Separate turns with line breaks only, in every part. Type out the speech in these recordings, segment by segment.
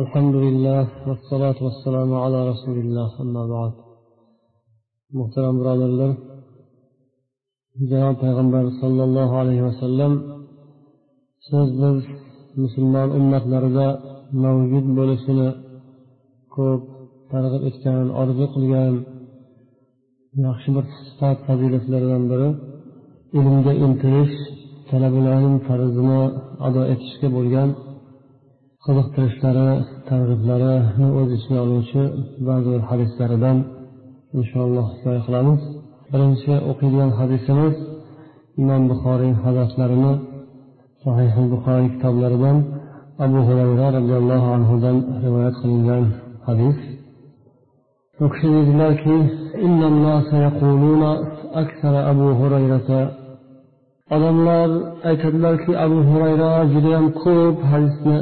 الحمد لله والصلاة والسلام على رسول الله أما بعد muhtaram birodarlar janob payg'ambar sollallohu alayhi vasallam siz biz musulmon ummatlarida mavjud bo'lishini ko'p targ'ib etgan orzu qilgan yaxshi bir sifat fazilatlaridan biri ilmga intilish talabalarning farzini ado etishga bo'lgan qiziqtirishlari targ'iblarini o'z ichiga oluvchi ba'zi hadislaridan inshaalloh hikoya qilamiz. Birinchi o'qiydigan hadisimiz imom buxoriy hadislarini sahih buxoriy kitoblaridan abu hurayra roziyallohu anhudan rivoyat qilingan hadis. U kishi deydilarki abu hurayrata odamlar aytadilarki abu hurayra judayam ko'p hadisni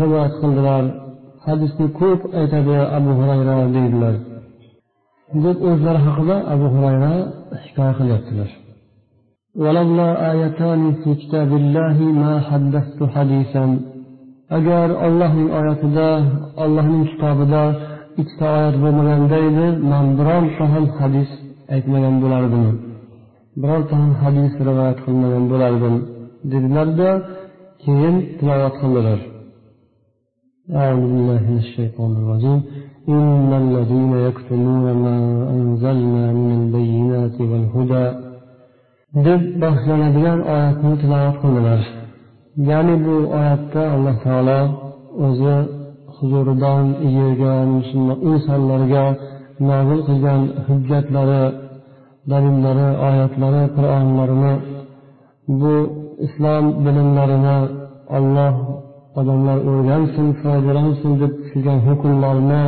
rivoyat qildilar. Hadisni ko'p aytadi abu hurayra deydilar. Deb o'zlari haqida abu hurayra hikoya qilyaptilar. Agar ollohning oyatida ollohning kitobida ikkita oyat bo'lmaganda edi man bironta ham hadis aytmagan bo'lardim birorta ham hadis rivoyat qilmagan bo'lardim dedilarda keyin tilovat qildilar أعوذ بالله من الشيطان الرجيم إن الذين يكتمون ما أنزلنا من البينات والهدى deb boshlanadigan oyatni tilovat qildilar ya'ni bu oyatda alloh taolo o'zi huzuridan yurgan insonlarga nozil qilgan hujjatlari dalillari oyatlari qur'onlarini bu islom bilimlarini olloh odamlar o'rgansin foydalansin deb tushirgan hukmlarni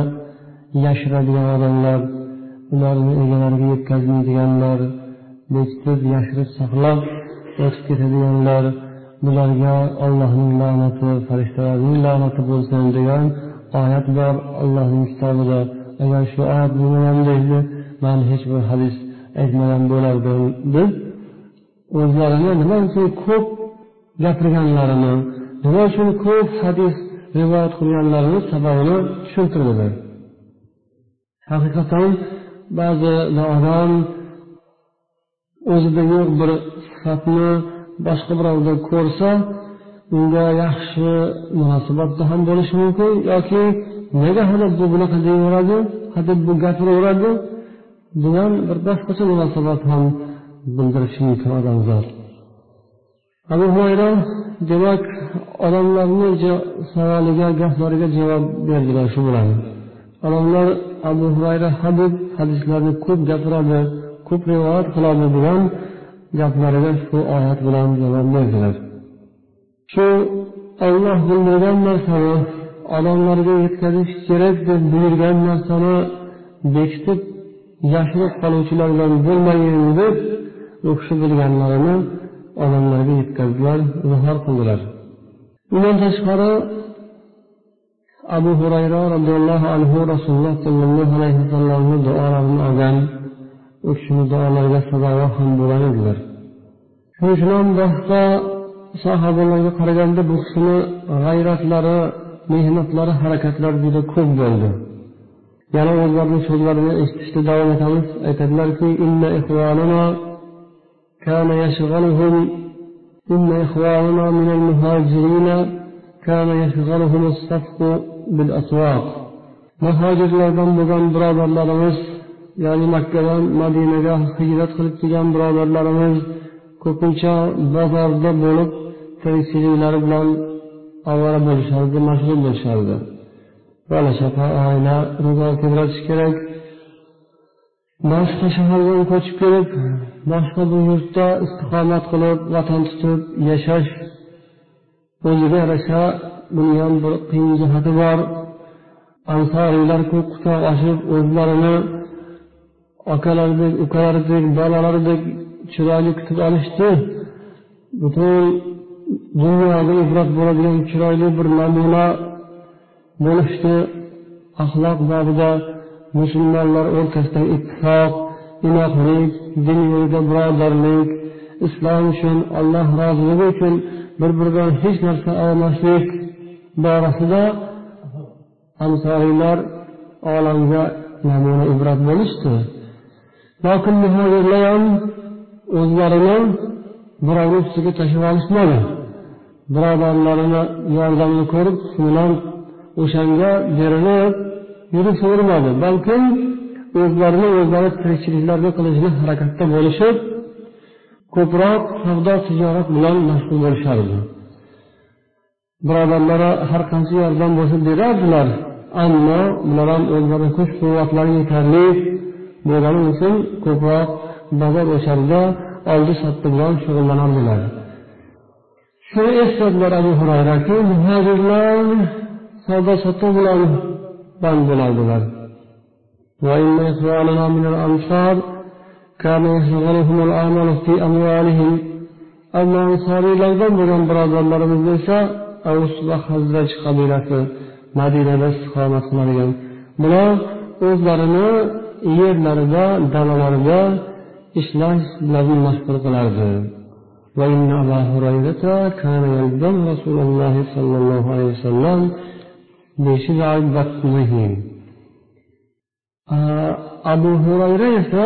yashiradigan odamlar ularni egalariga yetkazmaydiganlar bekitib yashirib saqlab o'tib ketadiganlar bularga allohning la'nati farishtalarning la'nati bo'lsin degan oyat bor allohning kitobida agar shu oyat bo'lmaganda edi man hech bir hadis aytmagan bo'lardim deb o'zlarini nima uchun ko'p gapirganlarini nima uchun ko'p hadis rivoyat qilganlarini sababini tushuntirdilar. Haqiqatan ba'zi odam o'zida yo'q bir sifatni boshqa birovda ko'rsa unga yaxshi munosabatda ham bo'lishi mumkin yoki nega hadeb bu bunaqa deyaveradi hadeb bu gapiraveradi? Degan bir boshqacha munosabat ham bildirishi mumkin odamzod. Abu hurayra demak odamlarni savoliga gaplariga javob berdilar shu bilan. Odamlar abu hurayra hadeb hadislarni ko'p gapiradi ko'p rivoyat qiladi degan gaplariga shu oyat bilan javob berdilar. Shu olloh bildirgan narsani odamlarga yetkazish kerak deb buyurgan narsani bekitib yashirib qoluvchilardan bo'lmagin deb u kishi bilganlarini odamlarga yetkazdilar izhor qildilar. Undan tashqari abu hurayra roziyallohu anhu rasululloh sollallohu alayhi vasallamni duolarini olgan u kishini duolariga sazovor ham bo'lgan edilar. Shuning boshqa sahobalarga qaraganda bu kishini g'ayratlari mehnatlari harakatlari juda ko'p bo'ldi. Yani o'zlarini so'zlaridan sözlerini işte devam aytadilarki etediler ki كان يشغلهم kâne إخواننا من المهاجرين minel muhacirine kâne بالأسواق istafku bil asvâk Muhacirlerden لرمز braderlerimiz yani Mekke'den هجرت قلت kılıp giden braderlerimiz kokunça bazarda bulup tirikchiliklari bulan avara buluşardı, mashg'ul buluşardı. Bola chaqa oila ro'zg'or tebratish kerak. Boshqa shahardan ko'chib kelib boshqa bir yurtda istiqomat qilib vatan tutib yashash o'ziga yarasha buni ham bir qiyin jihati bor. Ansoriylar ko'p quchoq ochib o'zlarini akalaridek ukalaridek bolalaridek chiroyli kutib olishdi. Butun dunyoga ibrat bo'ladigan chiroyli bir namuna bo'lishdi. Axloq bobida musulmonlar o'rtasida ittifoq inoqlik din yo'lida birodarlik islom uchun alloh roziligi uchun bir biridan hech narsa olmaslik borasida ansoriylar olamga namuna ibrat bo'lishdi. Lokin muhojirlar ham o'zlarini birovni ustiga tashlab olishmadi. Birodarlarini yordamini ko'rib o'shanga berilib yuravermadi balkim o'zlarini o'zlari tirikchiliklarni qilishni harakatda bo'lishib ko'proq savdo tijorat bilan mashg'ul bo'lishardi. Birodarlari har qancha yordam bo'lsa berardilar ammo bular ham o'zlarini kuch quvvatlari yetarli bo'lgani uchun ko'proq bozor o'sharda oldi sotdi bilan shug'ullanardilar. Shuni esladilar abu hurayraki muhojirlar savdo sotuv bilan band bo'ladilar وإن إخواننا من الأنصار كان يشغلهم العمل في أموالهم أما أنصارiylardan bo'lgan birodarlarimiz esa avs va hazraj qabilasi madinada istiqomat qiladigan bular o'zlarini yerlarida dalalarida ishlash bilan mashg'ul qilardi وإن أبا هريرة كان يلزم رسول الله صلى الله عليه وسلم beşi daim vekkulihin. Abu Hureyre ise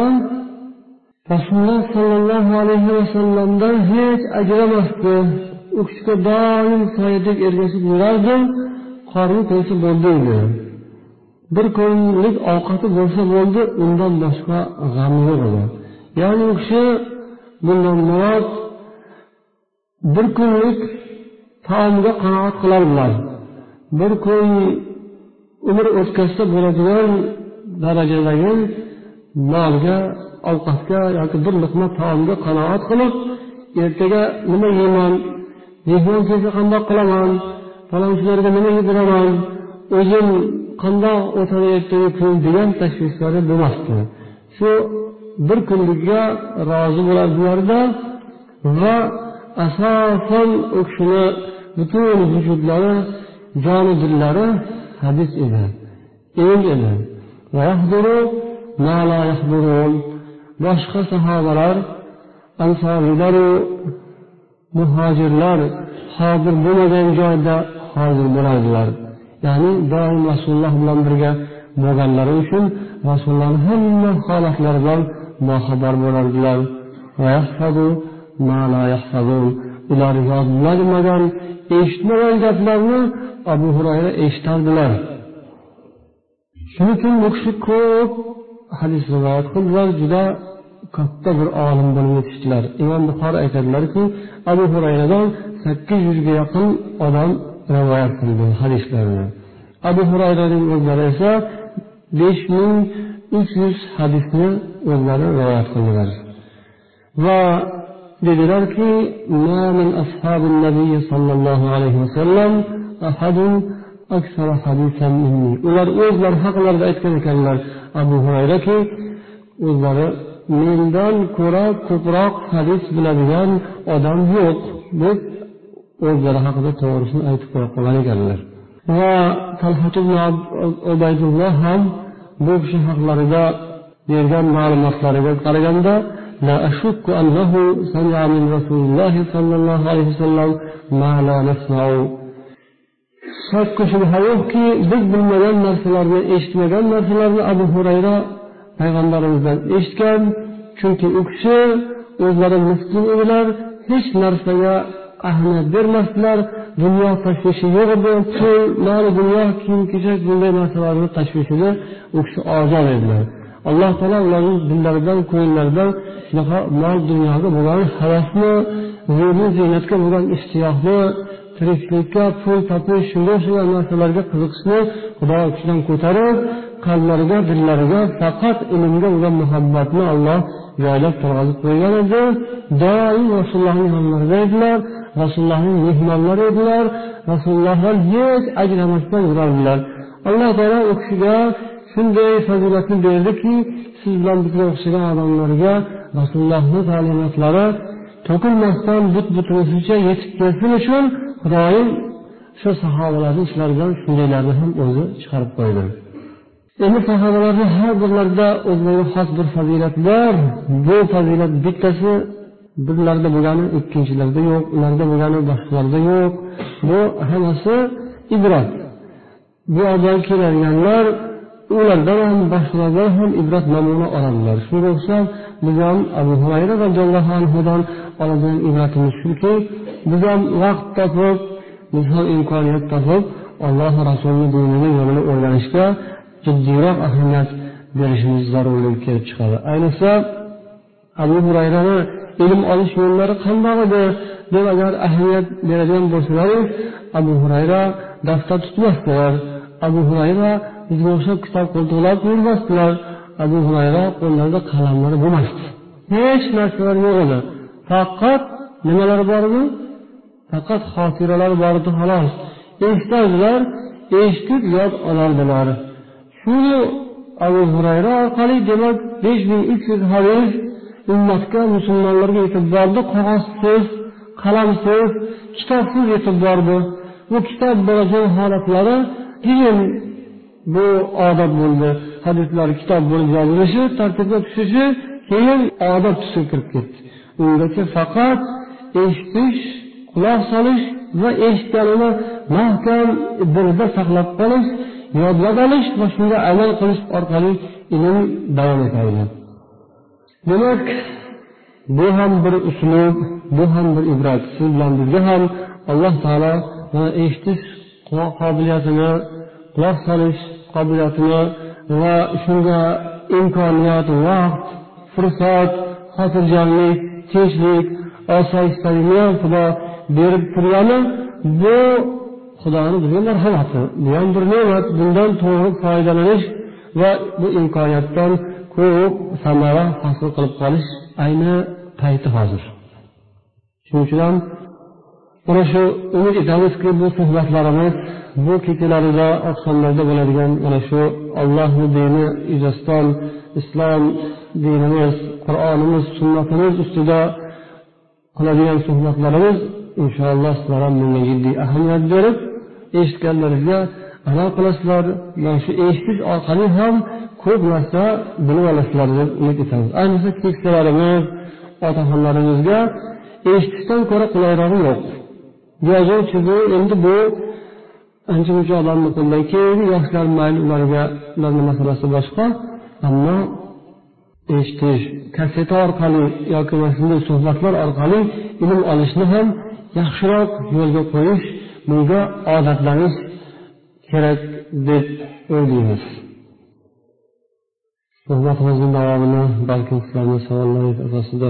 Resulullah sallallahu aleyhi ve sellem'den hiç acıramazdı. Öksüke daim sayedik ergesi durardı. Karnı toysa bolduydu. Bir kunlik avukatı bolsa boldu, undan başka gamı yok edi. Yani o kişi bundan murat bir kunlik taomga qanoat kılarlar. Bir kun umr o'tkazsa bo'ladigan darajadagi molga ovqatga yoki bir luqma taomga qanoat qilib ertaga nima yeyman mehmon kelsa qandoq qilaman falonchilarga nima yediraman o'zim qandoq o'tadi ertaga kun degan tashvishlari bo'lmasdi. Shu bir kunlikka rozi bo'ladilarda va asosan u kishini butun vujudlari jonu dillari hadis edi ilm edi. Boshqa sahobalar ansoriylaru muhojirlar hozir bo'lmagan joyda hozir bo'ladilar ya'ni doim rasululloh bilan birga bo'lganlari uchun rasulullohni hamma holatlaridan boxabar bo'lardilar. Ular yodlamagan eshitmagan gaplarni abu hurayra eshitardilar shuning uchun bu kishi ko'p hadis rivoyat qildilar juda katta bir olim bo'lib yetishdilar. Imom buxoriy aytadilarki abu hurayradan sakkiz yuzga yaqin odam rivoyat qildi hadislarni. Abu hurayraning o'zlari esa besh ming uch yuz hadisni o'zlari rivoyat qildilar. Va dedilarki sollallohu alayhi vasallam ular o'zlari haqlarida aytgan ekanlar. Abu hurayraki o'zlari mendan ko'ra ko'proq hadis biladigan odam yo'q deb o'zlari haqida to'g'risini aytib qo'ya qolgan ekanlar. Va ubaydulloh ham bu kishi haqlarida bergan ma'lumotlariga qaraganda لا أشك أنه سمع من رسول الله صلى الله عليه وسلم ما لا نسمع shakku shubha yo'qki biz bilmagan narsalarni eshitmagan narsalarni abu hurayra payg'ambarimizdan eshitgan chunki u kishi o'zlari miskin edilar hech narsaga ahamiyat bermasdilar dunyo tashvishi yo'q edi pul mol dunyo kiyim kechak bunday narsalarni tashvishida u kishi ozod edilar alloh taolo ularning dillaridan ko'ngillaridan shunaqa mol dunyoga bo'lgan havasni ziynatga bo'lgan ishtiyoqni tirikchilikka pul topish shunga o'xshagan narsalarga qiziqishni xudo kishidan ko'tarib qalblariga dillariga faqat ilmga bo'lgan muhabbatni olloh joylab turg'azib qo'ygan edi. Doim rasulullohning yonlarida edilar rasulullohning mehmonlari edilar rasulullohdan hech ajramasdan yurardilar. Alloh taolo u kishiga shunday fazilatni berdiki siz bilan bizga o'xshagan odamlarga rasulullohni ta'limotlari to'kilmasdan but butunicha yetib kelsin uchun xudoyim shu sahobalarni ichlaridan shundaylarni ham o'zi chiqarib qo'ydi. Endi sahobalarni har birlarida o'zlariga xos bir fazilat bor. Bu fazilat bittasi birlarida bo'lgani ikkinchilarda yo'q ularda bo'lgani boshqalarda yo'q. Bu hammasi ibrat. Bu yoqdan keladiganlar ulardan ham boshqalardan ham ibrat namuna oladilar. Shunga o'xshab biz ham abu hurayra roziyallohu anhudan oladigan ibratimiz shuki biz ham vaqt topib biz ham imkoniyat topib alloh rasulini dinini yo'lini o'rganishga jiddiyroq ahamiyat berishimiz zarurligi kelib chiqadi. Ayniqsa abu hurayrani ilm olish yo'llari qandoq edi deb agar ahamiyat beradigan bo'lsalaringiz abu hurayra daftar tutmasdilar. Abu hurayra bizga o'xshab kitob qo'ltiqlab yurmasdilar abu hurayra qo'llarida qalamlari bo'lmasdi. Hech narsalar yo'q edi. Faqat nimalar bor edi? Faqat xotiralar bor edi xolos. Eshitadilar eshitib yod olardilar. Shu abu hurayra orqali demak besh ming uch yuz hadis ummatga musulmonlarga yetib bordi. Qog'ozsiz qalamsiz kitobsiz yetib bordi. Bu kitob bo'lajak holatlari keyin bu odat bo'ldi hadislar kitob bo'lib yozilishi tartibga tushishi keyin odat tusiga kirib ketdi. Ungacha faqat eshitish quloq solish va eshitganini mahkam dilda saqlab qolish yodlab olish va shunga amal qilish orqali ilm davom etadi. Demak bu ham bir uslub bu ham bir ibrat. Siz bilan bizga ham alloh taolo eshitish qobiliyatini quloq solish qobiliyatini va shunga imkoniyat vaqt fursat xotirjamlik tinchlik osoyishtalikni xudo berib turgani bu xudoni bizga marhamati bu ham bir ne'mat bundan to'g'ri foydalanish va bu imkoniyatdan ko'p samara hosil qilib qolish ayni payti hozir. Shuning uchun ham mana shu umid etamizki bu suhbatlarimiz bu kechalarida oqshomlarda bo'ladigan mana shu ollohni dini yuzasidan islom dinimiz qur'onimiz sunnatimiz ustida qiladigan suhbatlarimiz inshaalloh sizlar ham bunga jiddiy ahamiyat berib eshitganlaringizga amal qilasizlar. Mana shu eshitish orqali ham ko'p narsa bilib olasizlar deb umid etamiz. Ayniqsa keksalarimiz otaxonlarimizga eshitishdan ko'ra qulayrog'i yo'q. Yozuvchi bu endi bu ancha muncha odamni qo'lidan keyin yoshlar mayli ularga ularni masalasi boshqa. Ammo eshitish kaseta orqali yoki mana shunday suhbatlar orqali ilm olishni ham yaxshiroq yo'lga qo'yish bunga odatlanish kerak deb o'ylaymiz. Suhbatimizni davomini balkim sizlarni savollaringiz asosida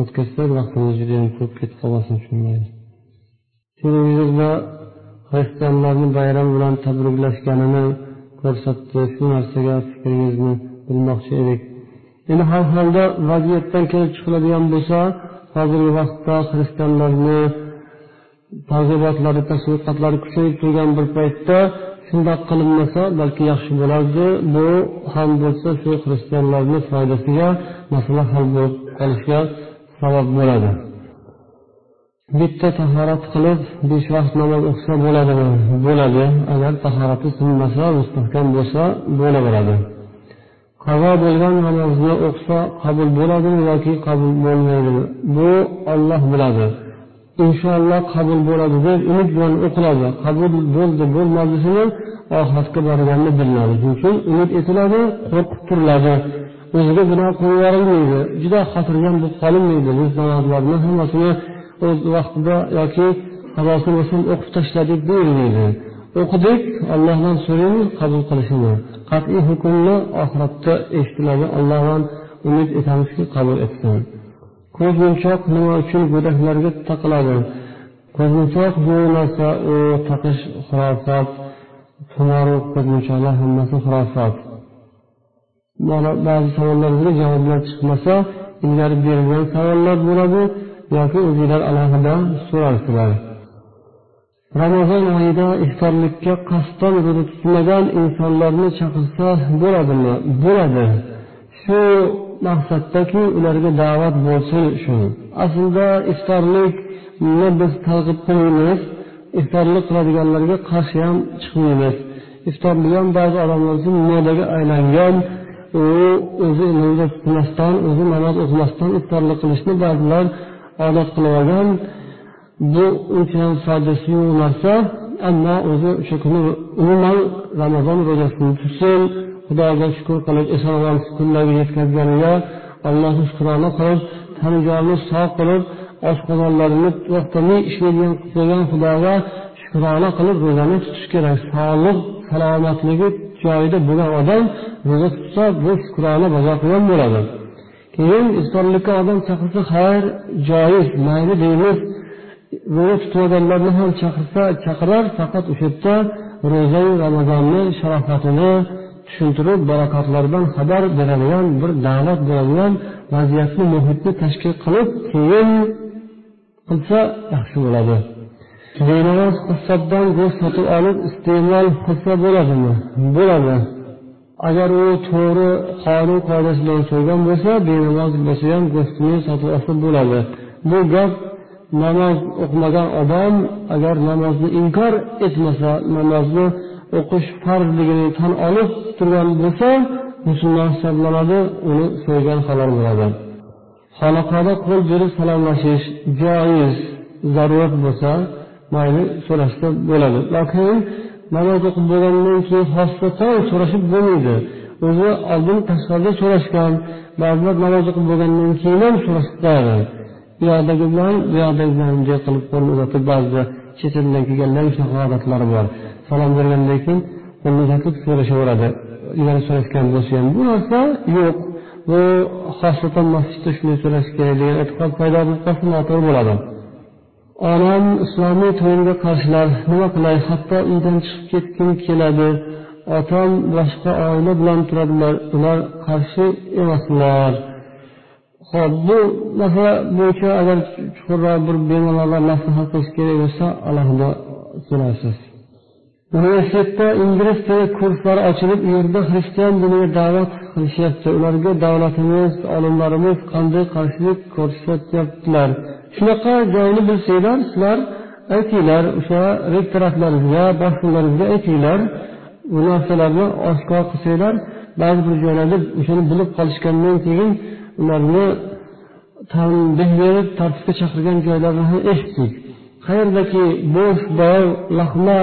o'tkazsak vaqtimiz judayam ko'p ketib qolmasin shunday televizorda xristianlarni bayram bilan tabriklashganini ko'rsatdi. Shu narsaga fikringizni bilmoqchi edik. Endi har holda vaziyatdan kelib chiqiladigan bo'lsa hozirgi vaqtda xristianlarni targ'ibotlari tashviqotlari kuchayib turgan bir paytda shundoq qilinmasa balki yaxshi bo'lardi. Bu ham bo'lsa shu xristianlarni foydasiga masala hal bo'lib qolishiga sabab bo'ladi. Bitta tahorat qilib besh vaqt namoz o'qisa bo'ladimi? Bo'ladi. Agar tahorati sinmasa mustahkam bo'lsa bo'laveradi qazo bo'lgan namozni o'qisa qabul bo'ladimi yoki qabul bo'lmaydimi bu olloh biladi. Inshaalloh qabul bo'ladi deb umid bilan o'qiladi. Qabul bo'ldi bo'lmadisini oxiratga borganda bilinadi shuning uchun umid etiladi qo'rqib turiladi. O'ziga gunoh qo'yib yuborilmaydi juda xotirjam bo'lib qolinmaydi. Biz namozlarni hammasini o'z vaqtida yoki xabosi bo'lsin o'qib tashladik deyilmaydi o'qidik allohdan so'raymiz qabul qilishini. Qat'iy hukmni oxiratda eshitiladi allohdan umid etamizki qabul etsin ko'zmunchoq nima uchun go'daklarga taqiladi? Ko'zmunchoq bu narsa u taqish xurofot tumaru ko'zmunchoqlar hammasi xurofot mana ba'zi savollarga javoblar chiqmasa ilgari berilgan savollar bo'ladi. Yoki o'zinglar alohida so'rarsizlar ramazon oyida iftorlikka qasddan ro'za tutmagan insonlarni chaqirsa bo'ladimi? Bo'ladi. Shu maqsaddaki ularga da'vat bo'lsin shu. Aslida iftorlikni biz targ'ib qilmaymiz iftorlik qiladiganlarga qarshi ham chiqmaymiz. Iftorlik ham ba'zi odamlar uchun modaga aylangan u o'zi ro'za tutmasdan o'zi namoz o'qimasdan iftorlik qilishni ba'zilar odat qilib olgan bu unchayam foydasi yo'q narsa ammo o'zi o'sha kuni umuman ramazon ro'zasini tutsin xudoga shukur qilib eson omon kunlarga yetkazganiga allohga shukrona qilib tanijonni sog' qilib oshqozonlarini to'xtamay ishlaydigan qilib qo'ygan xudoga shukrona qilib ro'zani tutish kerak. Sog'lik salomatligi joyida bo'lgan odam ro'za tutsa bu shukrona bajo qilgan bo'ladi. Keyin iftorlikka odam chaqirsa xayr joiz mayli deymiz. Ro'za tutmaganlarni ham chaqirsa chaqirar faqat o'sha yerda ro'zai ramazonni sharofatini tushuntirib barokatlaridan xabar beradigan bir davlat bo'ladigan vaziyatni muhitni tashkil qilib keyin qilsa yaxshi bo'ladi. Benamoz qassobdan go'sht sotib olib iste'mol qilsa bo'ladimi? Bo'ladi. Agar u to'g'ri qonun qoidasi bilan so'ygan bo'lsa benamoz bo'lsa ham go'shtini sotib olsa bo'ladi. Bu gap namoz o'qimagan odam agar namozni inkor etmasa namozni o'qish farzligini tan olib turgan bo'lsa musulmon hisoblanadi uni so'ygan halol bo'ladi. Xonaqoda qo'l berib salomlashish joiz zarurat bo'lsa mayli so'rashsa bo'ladi. Lokin namoz o'qib bo'lgandan keyin xosatan so'rashib bo'lmaydi. O'zi oldin tashqarida so'rashgan ba'zilar namoz o'qib bo'lgandan keyin ham so'rashadi. Bu yoqdagi bilan bu yoqdagi bilan bunday qilib qo'lni uzatib ba'zida chet eldan kelganlar shunaqa odatlari bor. Salom bergandan keyin qo'lni uzatib so'rashaveradi. Ilgari so'rashgan bo'lsa ham bu narsa yo'q. Bu xosatan masjidda shunday so'rash kerak degan e'tiqod paydo bo'lib qolsa noto'g'ri bo'ladi. Olam islomiy to'yimga qarshilar. Nima qilay? Hatto uydan chiqib ketgim keladi. Otam boshqa oila bilan turadilar. Ular qarshi emaslar. Ho'p bu masala bo'yicha agar chuqurroq bir bemalollar maslahat qilish kerak bo'lsa alohida so'raysiz. Universitetda ingliz tili kurslari ochilib u yerda xristian diniga da'vat qilishyapti. Ularga davlatimiz olimlarimiz qanday qarshilik ko'rsatyaptilar? Shunaqa joyni bilsanglar sizlar aytinglar o'sha rektoratlaringizga boshqalaringizga aytinglar. Bu narsalarni oshkor qilsanglar ba'zi bir joylarda o'shani bilib qolishgandan keyin ularni tanbeh berib tartibga chaqirgan joylarni ham eshitdik. Qayerdaki bo'sh boy lahma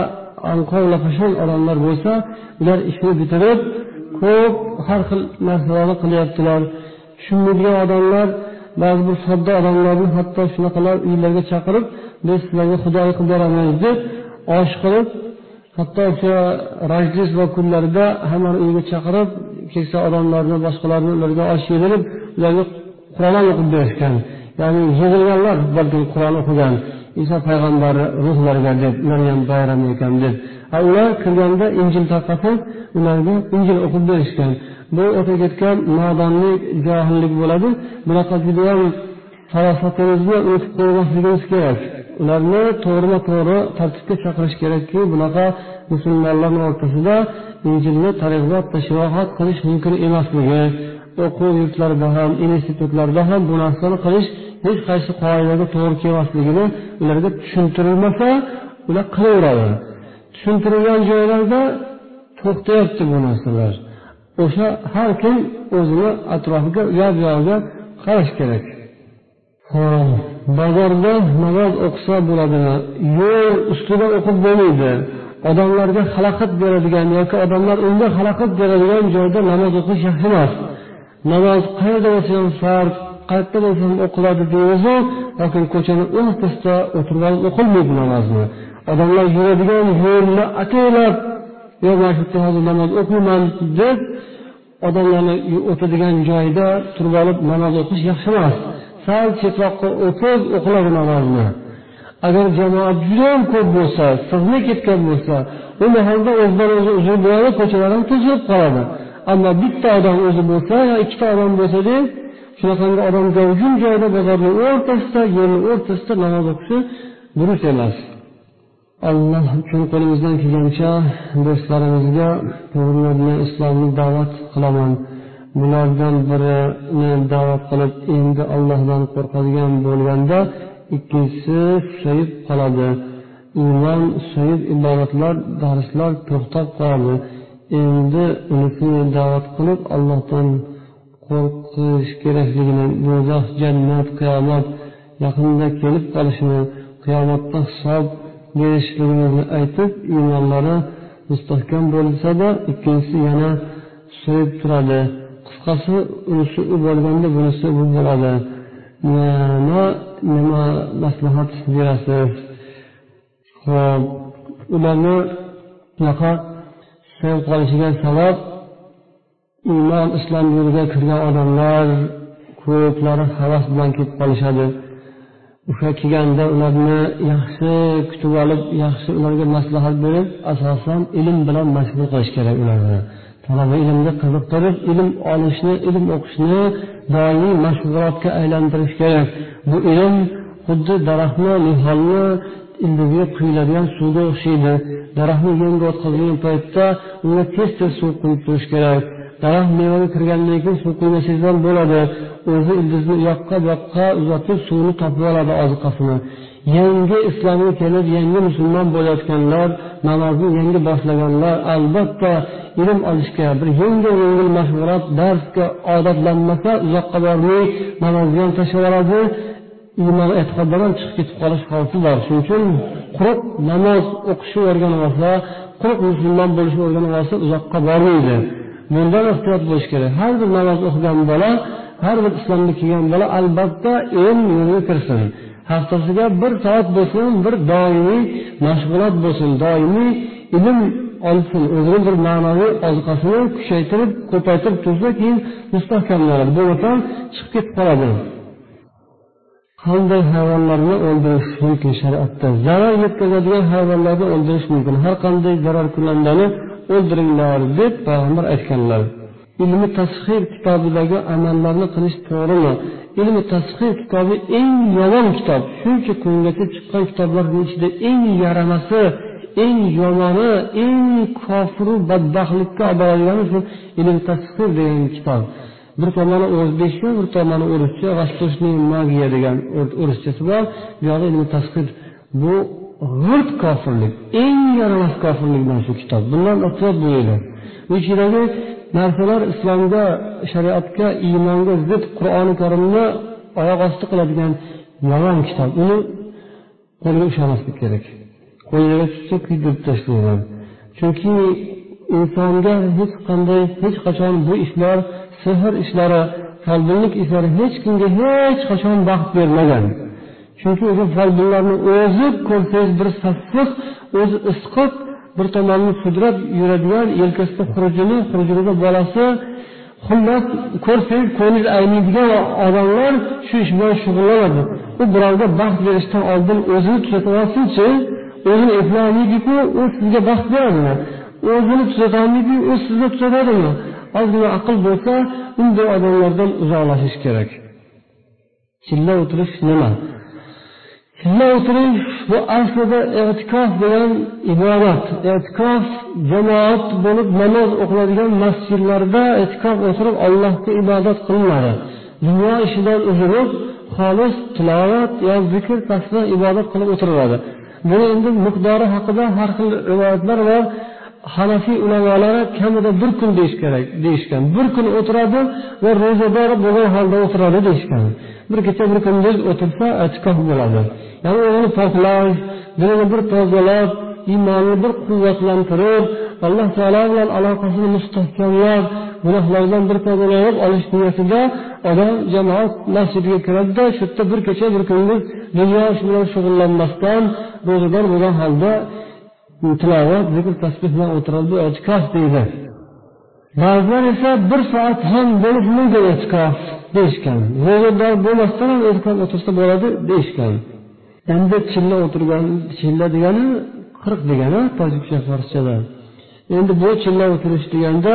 anqov lapashon odamlar bo'lsa ular ishni bitirib ko'p har xil narsalarni qilyaptilar. Tushunmaydigan odamlar ba'zi bir sodda odamlarni hatto shunaqalar uylariga chaqirib biz sizlarga xudoyi qilib beramiz deb osh qilib hatto o'sha rojdestvo kunlarida hammani uyiga chaqirib keksa odamlarni boshqalarni ularga osh yedirib ularga qur'on o'qib berishgan. Ya'ni yig'ilganlar balkim qur'on o'qigan iso payg'ambarni ruhlariga deb ularni ham bayram ekan deb ular kirganda injil tarqatib ularga injil o'qib berishgan. Bu o'tib ketgan nodonlik johillik bo'ladi. Bunaqa judayam farosatimizni unutib qo'ymasligimiz kerak. Ularni to'g'rima to'g'ri tartibga chaqirish kerakki bunaqa musulmonlarni o'rtasida injilni targ'ibot tashviqot qilish mumkin emasligi o'quv yurtlarida ham institutlarda ham bu narsani qilish hech qaysi qoidaga to'g'ri kelmasligini ularga tushuntirilmasa ular qilaveradi. Tushuntirilgan joylarda to'xtayapti bu narsalar. O'sha har kim o'zini atrofiga u yoq bu yog'iga qarash kerak. Bozorda namoz o'qisa bo'ladimi? Yo'l ustida o'qib bo'lmaydi. Odamlarga xalaqit beradigan yoki odamlar unga xalaqit beradigan joyda namoz o'qish yaxshi emas. Namoz qayerda bo'lsa ham farz qayerda bo'lsa ham o'qiladi deymizu lekin ko'chani o'rtasida o'tirib olib o'qilmaydi namozni odamlar yuradigan yo'lni ataylab yo'q mana shu yerda hozir namoz o'qiyman deb odamlarni o'tadigan joyda turib olib namoz o'qish yaxshi emas. Sal chetroqqa o'tib o'qiladi namozni agar jamoat judayam ko'p bo'lsa sig'may ketgan bo'lsa u holda o'zidan o'zi uzr bo'ladi ko'chalar ham to'silib qoladi. Ammo bitta odam o'zi bo'lsa yo ikkita odam bo'lsa deb shunaqangi odam gavjum joyda bozorni o'rtasida yo'lni o'rtasida namoz o'qishi durust emas. Alloh uchun qo'limizdan kelgancha do'stlarimizga to'g'ri bilan islomni da'vat qilaman. Bulardan birini da'vat qilib endi allohdan qo'rqadigan bo'lganda ikkinchisi susayib qoladi. Iymon susayib ibodatlar darslar to'xtab qoladi. Endi unisini da'vat qilib allohdan qo'rqish kerakligini do'zax jannat qiyomat yaqinda kelib qolishini qiyomatda hisob berishligimizni aytib iymonlari mustahkam bo'lsada ikkinchisi yana susayib turadi. Qisqasi unisi u bo'lganda bunisi bu bo'ladi nima nima maslahat berasiz? Ho'p ularni shunaqa susayib qolishiga sabab iymon islom yo'liga kirgan odamlar ko'plari havas bilan ketib qolishadi. O'sha kelganda ularni yaxshi kutib olib yaxshi ularga maslahat berib asosan ilm bilan mashg'ul qilish kerak ularni. Talaba ilmga qiziqtirib ilm olishni ilm o'qishni doimiy mashg'ulotga aylantirish kerak. Bu ilm xuddi daraxtni niholni ildiziga quyiladigan suvga o'xshaydi. Daraxtni yenga o'tqazgan paytda unga tez tez suv quyib turish kerak. Daraxt mevaga kirgandan keyin suv quymasangiz bo'ladi. O'zi ildizni u yoqqa bu yoqqa uzatib suvni topib oladi oziqasini yangi islomga kelib yangi musulmon bo'layotganlar namozni yangi boshlaganlar albatta ilm olishga bir yengil yengil mashg'ulot darsga odatlanmasa uzoqqa bormay namozni ham tashlab yuboradi iymon e'tiqoddan chiqib ketib qolish xavfi bor. Shuning uchun quruq namoz o'qishni o'rganib olsa quruq musulmon bo'lishni o'rganib olsa uzoqqa bormaydi. Bundan ehtiyot bo'lish kerak. Har bir namoz o'qigan bola har bir islomga kelgan bola albatta ilm yo'liga kirsin. Haftasiga bir soat bo'lsin bir doimiy mashg'ulot bo'lsin doimiy ilm olsin o'zini bir ma'naviy ozuqasini kuchaytirib ko'paytirib tursa keyin mustahkamlanadi. Bo'lmasam chiqib ketib qoladi. Qanday hayvonlarni o'ldirish mumkin shariatda? Zarar yetkazadigan hayvonlarni o'ldirish mumkin. Har qanday zararkunandani o'ldiringlar deb payg'ambar aytganlar. Ilmi tashhir kitobidagi amallarni qilish to'g'rimi? Ilmi tashhir kitobi eng yomon kitob. Shuncha kungacha chiqqan kitoblarni ichida eng yaramasi eng yomoni eng kofiru badbaxtlikka olib boradigani shu ilm tashhir degan kitob. Bir tomoni o'zbekcha bir tomoni o'rischa восточный магия degan o'rischasi bor. Buyog'i ilmi tashhir bu g'irt kofirlik eng yaramas kofirlikdan shu kitob. Bundan ehtiyot bo'linglar bu ichidagi narsalar islomga shariatga iymonga zid qur'oni karimni oyoq osti qiladigan yomon kitob. Uni qo'lga ushlamaslik kerak. Qo'liga tushsa kuydirib tashlayman chunki insonga hech qanday hech qachon bu ishlar sehr ishlari folbinlik ishlari hech kimga hech qachon baxt bermagan. Chunki o'zi folbinlarni o'zi ko'rsangiz bir sassiq o'zi isqib bir tomonni sudrab yuradigan yelkasida xurujini xurjunida bolasi. Xullas ko'rsangiz ko'ngil ayniydigan odamlar shu ish bilan shug'ullanadi. U birovga baxt berishdan oldin o'zini tuzatib olsinchi o'zini eplolmaydiku u sizga baxt beradimi o'zini tuzatolmaydiku u sizni tuzatadimi? Ozgina aql bo'lsa unday odamlardan uzoqlashish kerak. Chilla o'tirish nima? Chilla o'tirish bu aslida e'tikof degan ibodat. E'tikof jamoat bo'lib namoz o'qiladigan masjidlarda e'tikof o'tirib allohga ibodat qilinadi. Dunyo ishidan uzilib xolis tilovat yo zikr tasbeh ibodat qilib o'tiriladi. Buni endi miqdori haqida har xil rivoyatlar bor. Hanafiy ulamolari kamida bir kun deyish kerak deyishgan. Bir kun o'tiradi va ro'zador bo'lgan holda o'tiradi deyishgan. Bir kecha bir kunduz o'tirsa e'tikof bo'ladi. Ya'ni o'zini poklash dilini bir tozalab iymonni bir quvvatlantirib alloh taolo bilan aloqasini mustahkamlab gunohlardan bir tozalanib olish niyatida odam jamoat masjidiga kiradida shu yerda bir kecha bir kunduz dunyo ishi bilan shug'ullanmasdan ro'zador bo'lgan holda tilovat zikr tasbeh bilan o'tiradi bu e'tikof deydi. Ba'zilar esa bir soat ham bo'lishi mumkin e'tikof deyishgan. Ro'zador bo'lmasdan ham e'tikof o'tirsa bo'ladi deyishgan. Endi chilla o'tirgan chilla degani qirq degani tojikcha forschada endi bu chilla o'tirish deganda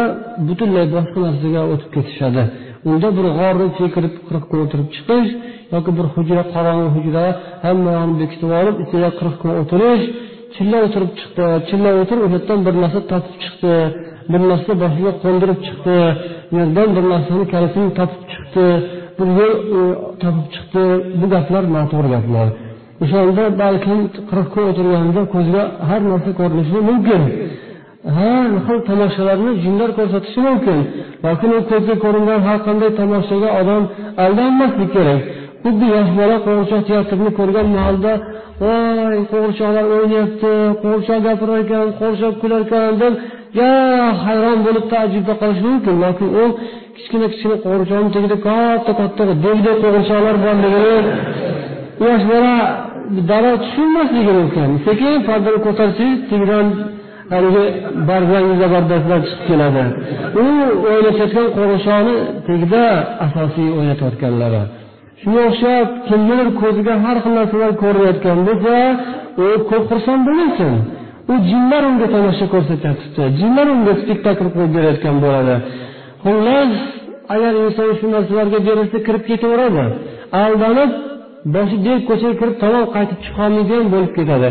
butunlay boshqa narsaga o'tib ketishadi. Unda bir g'orni ichiga kirib qirq kun o'tirib chiqish yoki bir hujra qorong'i hujra hamma yog'ini bekitib olib ichida qirq kun o'tirish chilla o'tirib chiqdi chilla o'tirib o'sha yerdan bir narsa topib chiqdi. Bir narsa boshiga qo'ndirib chiqdi. Yerdan bir narsani kalitini topib chiqdi. Bir yo'l e, topib chiqdi. Bu gaplar noto'g'ri gaplar. O'shanda balkim qirq kun ko'zga har narsa ko'rinishi mumkin. Har xil tomoshalarni jinlar ko'rsatishi mumkin. Lekin u ko'zga ko'ringan har qanday tomoshaga odam aldanmaslik kerak. Xuddi yosh bola qo'g'irchoq teatrini ko'rgan mahalda voy qo'g'irchoqlar o'ynayapti qo'g'irchoq gapirar ekan qo'g'irchoq kular ekan deb yo hayron bo'lib taajjubda qolishi mumkin lokin u kichkina kichkina qo'g'irchoqni tagida katta katta devdek qo'g'irchoqlar borligini yosh bola darrov tushunmasligi mumkin sekin pardani ko'tarsangiz tagidan haligi barzangi zabardastlar chiqib keladi. U o'ynashayotgan qo'g'irchoqni tagida asosiy o'ynatayotganlari. Shunga o'xshab kimnidir ko'ziga har xil narsalar ko'rinayotgan bo'lsa u ko'p xursand bo'lmasin. U jinlar unga tomosha ko'rsatyapti jinlar unga spektakl qo'yib berayotgan bo'ladi. Xullas agar inson shu narsalarga berilsa kirib ketaveradi. Aldanib boshi berk ko'chaga kirib tamom qaytib chiqolmaydigan bo'lib ketadi.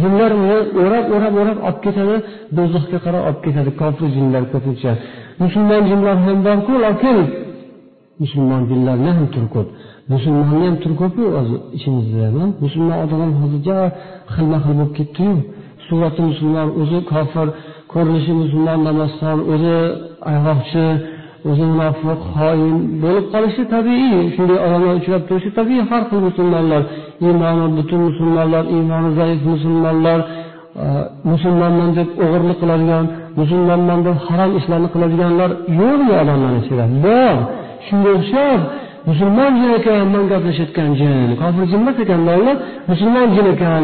Jinlar uni o'rab o'rab o'rab olib ketadi do'zaxga qarab olib ketadi. Kofir jinlar ko'pincha. Musulmon jinlar ham borku lokin musulmon jinlarni ham turi ko'p musulmonni ham turi ko'pu o'zi ichimizda musulmon odam ham hozir ja xilma xil bo'lib ketdiyu. Surati musulmon o'zi kofir ko'rinishi musulmon namozxon o'zi ayg'oqchi o'zi munofiq xoin bo'lib qolishi tabiiy. Shunday odamlar uchrab turishi tabiiy. Har xil musulmonlar iymoni butun musulmonlar iymoni zaif musulmonlar e, musulmonman deb o'g'irlik qiladigan musulmonman deb harom ishlarni qiladiganlar yo'qmi odamlarni ichida. Bor shunga o'xshab musulmon jin ekan man gaplashayotgan jin. Kofir jin emas ekan ular musulmon jin ekan.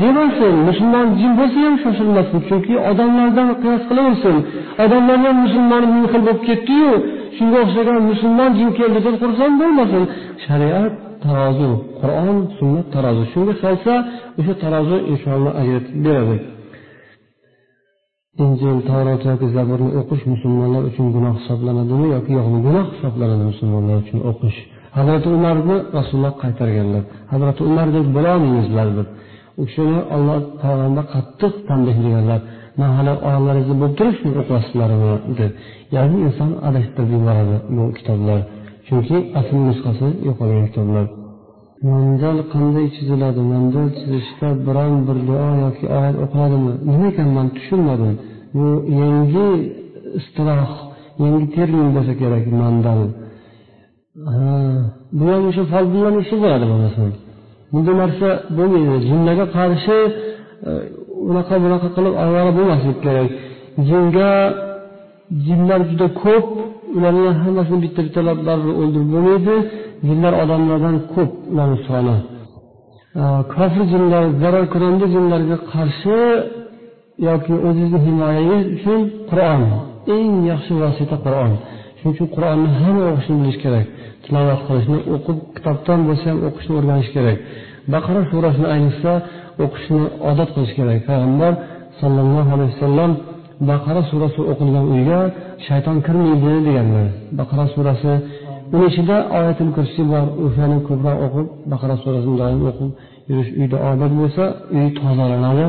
Demasin musulmon jin bo'lsa ham shoshilmasin chunki odamlardan qiyos qilaversin. Odamlar ham musulmon ming xil bo'lib ketdiyu shunga o'xshagan musulmon jin keldi deb xursand bo'lmasin. Shariat tarozi qur'on sunnat tarozi. Shunga solsa o'sha tarozi inshaalloh ajratib beradi. Injil tavrot yoki zaburni o'qish musulmonlar uchun gunoh hisoblanadimi yoki yo'qmi? Gunoh hisoblanadi musulmonlar uchun o'qish. Hazrati umarni rasululloh qaytarganlar. Hazrati umardek bo'lolmaysizlar deb u kishini olloh payg'ambar qattiq tanbehlaganlar man hali oyoqlaringizda bo'lib turib shuni o'qiyapsizlarmi? deb. Ya'ni inson adashtirib yuboradi bu kitoblar. Chunki asl nusxasi yo'qolgan kitoblar. Manzal qanday chiziladi? Mandal chizishda biron bir duo yoki oyat o'qiladimi? Nima ekan? Man tushunmadim. Bu yangi istiloh yangi termin bo'lsa kerak mandal. Bu ham o'sha folbinlarni ishi bo'ladi bo'lmasam bunday narsa bo'lmaydi. Jinlarga qarshi e, unaqa bunaqa qilib ovora bo'lmaslik kerak. Jinga jinlar juda ko'p ularni hammasini bitta bittalab baribir o'ldirib bo'lmaydi. Jinlar odamlardan ko'p ularni soni. Kofir jinlar zarar ko'randi jinlarga qarshi yoki o'zizni himoyangiz uchun qur'on eng yaxshi vosita qur'on. Shuning uchun qur'onni hamma o'qishni bilish kerak. Tilovat qilishni o'qib kitobdan bo'lsa ham o'qishni o'rganish kerak. Baqara surasini ayniqsa o'qishni odat qilish kerak. Payg'ambar sollallohu alayhi vasallam baqara surasi o'qilgan uyga shayton kirmaydi deganlar. Baqara surasi uni ichida oyatil kursi bor o'shani ko'proq o'qib baqara surasini doim o'qib yurish uyda odat bo'lsa uy tozalanadi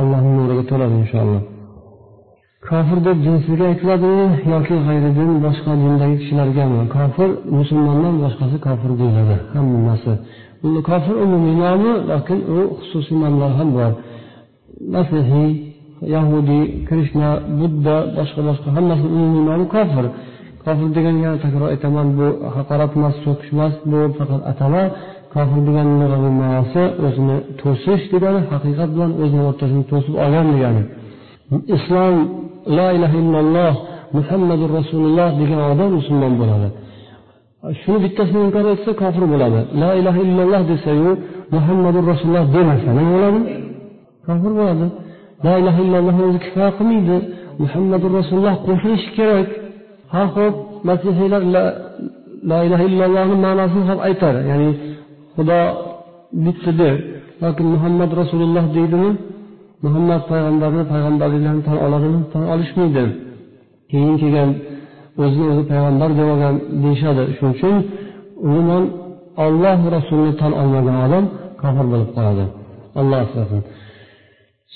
allohni nuriga to'ladi inshaalloh kofir deb jinsiga aytiladimi yoki g'ayridin boshqa dindagi kishilargami kofir musulmondan boshqasi kofir deyiladi hammasi kofir umumiy nomi lokin u xususiy nomlar ham bor masihiy yahudiy krishna budda boshqa boshqa hammasi umumiy nomi kofir kofir degan yana takror aytaman bu haqorat emas so'kish emas bu faqat atama. Kofir degan ma'nosi o'zini to'sish degani haqiqat bilan o'zini o'rtasini to'sib olgan degani. Islom la ilaha illalloh muhammadu rasululloh degan odam musulmon bo'ladi. Shuni bittasini inkor etsa kofir bo'ladi. La ilaha illalloh desayu muhammadu rasululloh demasa nima bo'ladi? Kofir bo'ladi. La ilaha illalloh o'zi kifoya qilmaydi. Muhammadu rasululloh qo'shilishi kerak. Ha ho'p masihiylar la ilaha illallohni ma'nosini ham aytadi. Ya'ni xudo bittadir yoki muhammad rasululloh deydimi? Muhammad payg'ambarni payg'ambarliklarini tan oladimi? Tan olishmaydi. Keyin kelgan o'zini o'zi payg'ambar deb olgan deyishadi. Shuning uchun umuman olloh rasulini tan olmagan odam kofir bo'lib qoladi. Alloh asrasin.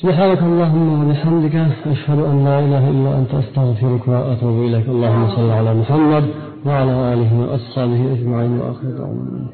سبحانك اللهم وبحمدك أشهد أن لا إله إلا أنت أستغفرك وأتوب إليك. اللهم صل على محمد وعلى آله وأصحابه أجمعين وآخر دعوانا.